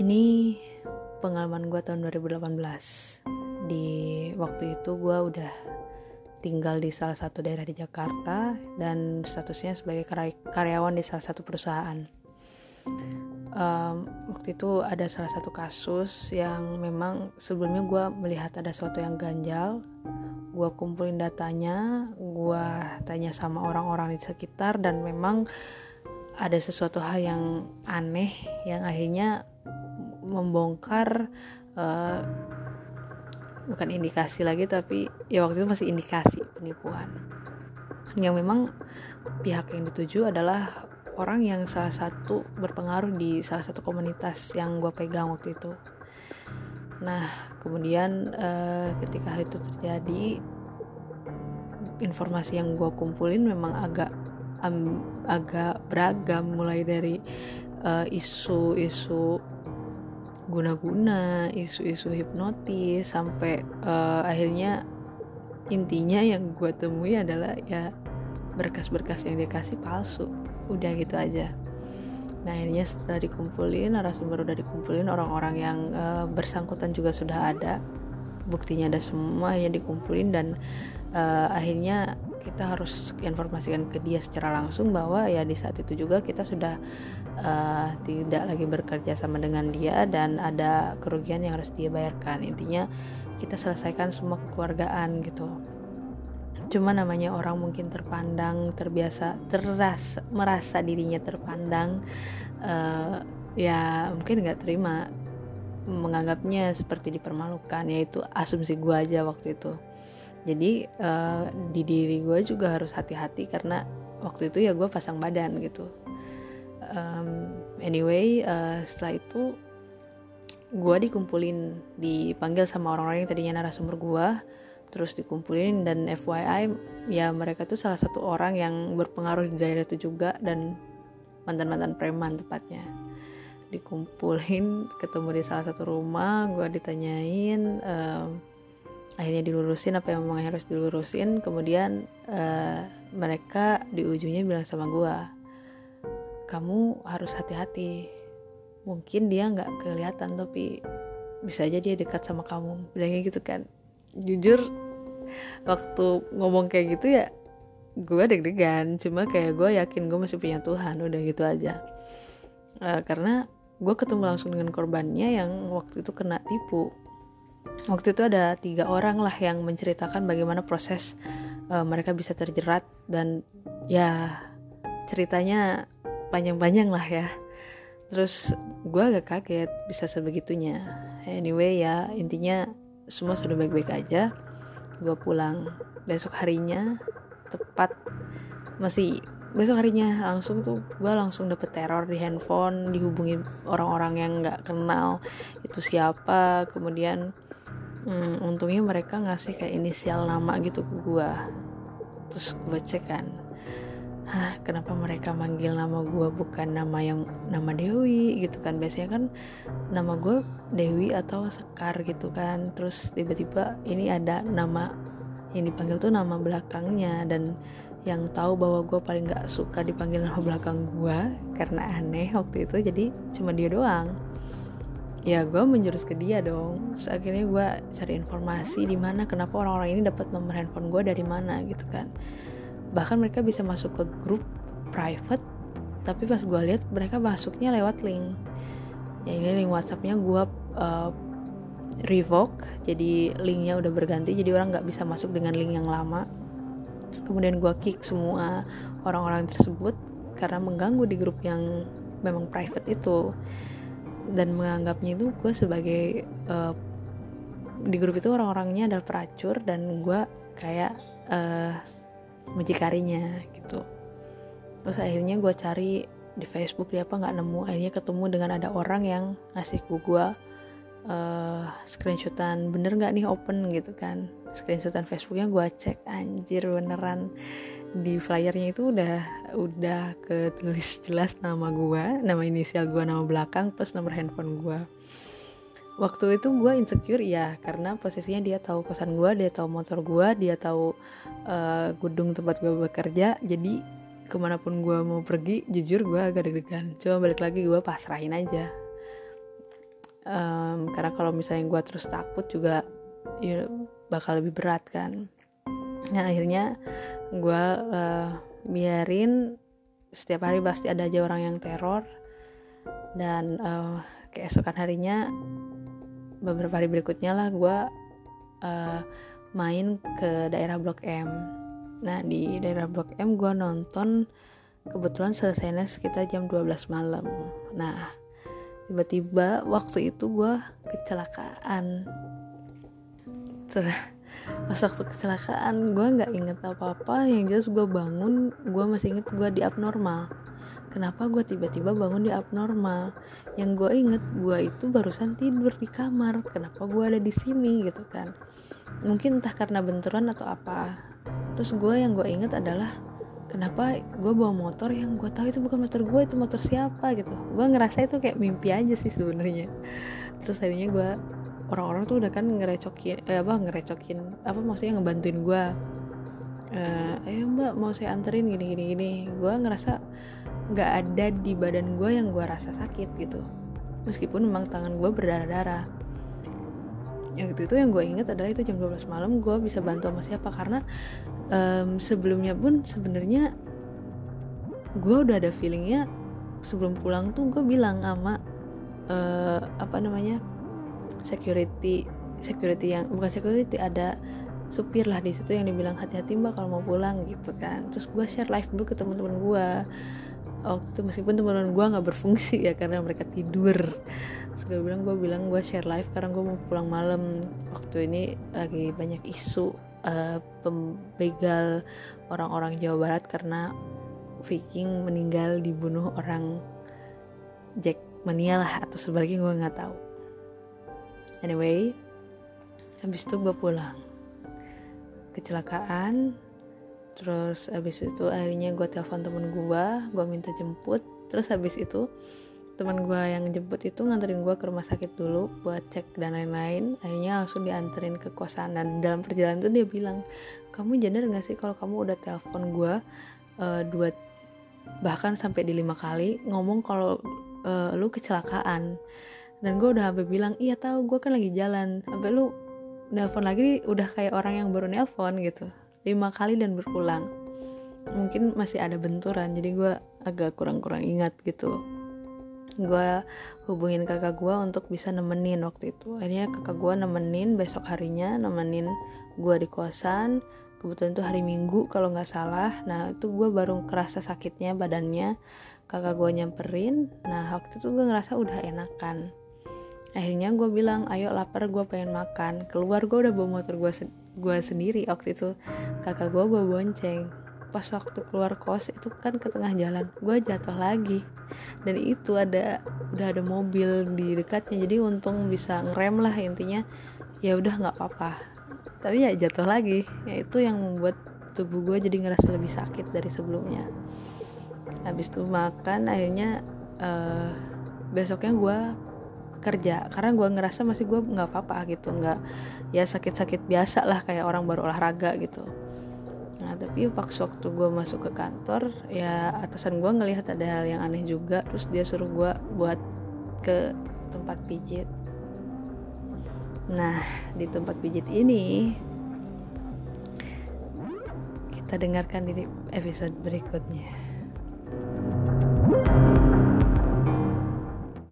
ini pengalaman gue tahun 2018 di waktu itu gue udah tinggal di salah satu daerah di Jakarta dan statusnya sebagai karyawan di salah satu perusahaan. Um, waktu itu ada salah satu kasus yang memang sebelumnya gue melihat ada sesuatu yang ganjal. Gue kumpulin datanya gue tanya sama orang-orang di sekitar dan memang ada sesuatu hal yang aneh yang akhirnya membongkar uh, bukan indikasi lagi tapi ya waktu itu masih indikasi penipuan. Yang memang pihak yang dituju adalah orang yang salah satu berpengaruh di salah satu komunitas yang gue pegang waktu itu. Nah kemudian uh, ketika hal itu terjadi informasi yang gue kumpulin memang agak um, agak beragam mulai dari uh, isu-isu guna-guna, isu-isu hipnotis sampai uh, akhirnya intinya yang gue temui adalah ya berkas-berkas yang dikasih palsu. Udah gitu aja. Nah akhirnya setelah dikumpulin, narasumber udah dikumpulin, orang-orang yang uh, bersangkutan juga sudah ada, buktinya ada semua, akhirnya dikumpulin dan uh, akhirnya kita harus informasikan ke dia secara langsung bahwa ya di saat itu juga kita sudah uh, tidak lagi bekerja sama dengan dia dan ada kerugian yang harus dia bayarkan. Intinya kita selesaikan semua kekeluargaan gitu. Cuma namanya orang mungkin terpandang terbiasa teras merasa dirinya terpandang uh, ya mungkin nggak terima menganggapnya seperti dipermalukan. Yaitu asumsi gue aja waktu itu jadi uh, di diri gue juga harus hati-hati karena waktu itu ya gue pasang badan gitu. Um, anyway uh, setelah itu gue dikumpulin dipanggil sama orang-orang yang tadinya narasumber gue terus dikumpulin dan FYI ya mereka tuh salah satu orang yang berpengaruh di daerah itu juga dan mantan-mantan preman tepatnya. Dikumpulin ketemu di salah satu rumah gue ditanyain um, akhirnya dilurusin apa yang memang harus dilurusin. Kemudian uh, mereka di ujungnya bilang sama gue kamu harus hati-hati. Mungkin dia nggak kelihatan tapi bisa aja dia dekat sama kamu. Bilangnya gitu kan. Jujur waktu ngomong kayak gitu ya gue deg-degan. Cuma kayak gue yakin gue masih punya Tuhan udah gitu aja. Uh, karena gue ketemu langsung dengan korbannya yang waktu itu kena tipu waktu itu ada tiga orang lah yang menceritakan bagaimana proses uh, mereka bisa terjerat dan ya ceritanya panjang-panjang lah ya. Terus gue agak kaget bisa sebegitunya. Anyway ya intinya semua sudah baik-baik aja. Gue pulang besok harinya tepat masih besok harinya langsung tuh gue langsung dapet teror di handphone dihubungi orang-orang yang nggak kenal itu siapa. Kemudian hmm, untungnya mereka ngasih kayak inisial nama gitu ke gue terus gue cek kan Hah, kenapa mereka manggil nama gue bukan nama yang nama Dewi? Gitu kan. Biasanya kan nama gue Dewi atau Sekar gitu kan. Terus tiba-tiba ini ada nama yang dipanggil tuh nama belakangnya. Dan yang tahu bahwa gue paling gak suka dipanggil nama belakang gue karena aneh waktu itu jadi cuma dia doang ya gue menjurus ke dia dong. Terus akhirnya gue cari informasi di mana kenapa orang-orang ini dapat nomor handphone gue dari mana gitu kan. Bahkan mereka bisa masuk ke grup private tapi pas gue lihat mereka masuknya lewat link. Ya ini link WhatsAppnya gue uh, revoke jadi linknya udah berganti jadi orang nggak bisa masuk dengan link yang lama. Kemudian gue kick semua orang-orang tersebut karena mengganggu di grup yang memang private itu dan menganggapnya itu gue sebagai uh, di grup itu orang-orangnya adalah peracur dan gue kayak uh, mucikarinya gitu. Terus akhirnya gue cari di Facebook dia apa nggak nemu. Akhirnya ketemu dengan ada orang yang ngasih gue uh, screenshotan bener nggak nih open? gitu kan. Screenshotan Facebooknya gue cek anjir beneran di flyernya itu udah udah ketulis jelas nama gue nama inisial gue nama belakang plus nomor handphone gue waktu itu gue insecure ya karena posisinya dia tahu kosan gue dia tahu motor gue dia tahu uh, gedung tempat gue bekerja. Jadi ke mana pun gue mau pergi jujur gue agak deg-degan. Coba balik lagi gue pasrahin aja. Um, karena kalau misalnya gue terus takut juga ya bakal lebih berat kan nah akhirnya gue uh, biarin setiap hari pasti ada aja orang yang teror. Dan uh, keesokan harinya beberapa hari berikutnya lah gue uh, main ke daerah Blok M. Nah di daerah Blok M gue nonton kebetulan selesainya sekitar jam 12 malam. Nah tiba-tiba waktu itu gue kecelakaan. Terus pas waktu kecelakaan gue nggak inget apa-apa. Yang jelas gue bangun gue masih inget gue di abnormal. Kenapa gue tiba-tiba bangun di abnormal? Yang gue inget gue itu barusan tidur di kamar. Kenapa gue ada di sini gitu kan? Mungkin entah karena benturan atau apa. Terus gue yang gue inget adalah kenapa gue bawa motor? Yang gue tahu itu bukan motor gue itu motor siapa gitu. Gue ngerasa itu kayak mimpi aja sih sebenarnya. Terus akhirnya gue orang-orang tuh udah kan ngerecokin eh, apa ngerecokin apa maksudnya ngebantuin gue uh, ayo mbak mau saya anterin gini gini gini. Gue ngerasa nggak ada di badan gue yang gue rasa sakit gitu. Meskipun memang tangan gue berdarah darah yang itu itu yang gue inget adalah itu jam 12 malam gue bisa bantu sama siapa. Karena um, sebelumnya pun sebenarnya gue udah ada feelingnya sebelum pulang tuh gue bilang sama uh, apa namanya security security yang bukan security ada supir lah di situ yang dibilang hati-hati mbak kalau mau pulang gitu kan. Terus gue share live dulu ke teman-teman gue waktu itu meskipun teman-teman gue nggak berfungsi ya karena mereka tidur. Gue bilang gue bilang gue share live karena gue mau pulang malam. Waktu ini lagi banyak isu uh, pembegal orang-orang Jawa Barat karena Viking meninggal dibunuh orang Jack Mania lah atau sebaliknya gue nggak tahu anyway habis itu gue pulang. Kecelakaan terus habis itu akhirnya gue telepon temen gue gue minta jemput. Terus habis itu teman gue yang jemput itu nganterin gue ke rumah sakit dulu buat cek dan lain-lain. Akhirnya langsung dianterin ke kosan dan dalam perjalanan itu dia bilang kamu jadar gak sih kalau kamu udah telepon gue uh, dua bahkan sampai di lima kali ngomong kalau uh, lu kecelakaan dan gue udah sampai bilang iya tahu gue kan lagi jalan. Sampai lu nelpon lagi udah kayak orang yang baru nelpon gitu. Lima kali dan berulang mungkin masih ada benturan jadi gue agak kurang-kurang ingat gitu. Gue hubungin kakak gue untuk bisa nemenin waktu itu. Akhirnya kakak gue nemenin besok harinya nemenin gue di kosan. Kebetulan itu hari minggu kalau nggak salah. Nah itu gue baru kerasa sakitnya badannya. Kakak gue nyamperin. Nah waktu itu gue ngerasa udah enakan akhirnya gue bilang ayo lapar gue pengen makan. Keluar gue udah bawa motor gue se gue sendiri waktu itu. Kakak gue gue bonceng. Pas waktu keluar kos itu kan ke tengah jalan gue jatuh lagi. Dan itu ada udah ada mobil di dekatnya jadi untung bisa ngerem lah intinya. Ya udah nggak apa-apa. Tapi ya jatuh lagi. Ya itu yang membuat tubuh gue jadi ngerasa lebih sakit dari sebelumnya. Habis itu makan akhirnya uh, besoknya gue kerja. Karena gue ngerasa masih gue nggak apa-apa gitu nggak ya sakit-sakit biasa lah kayak orang baru olahraga gitu. Nah tapi pas waktu gue masuk ke kantor ya atasan gue ngelihat ada hal yang aneh juga terus dia suruh gue buat ke tempat pijit. Nah di tempat pijit ini kita dengarkan di episode berikutnya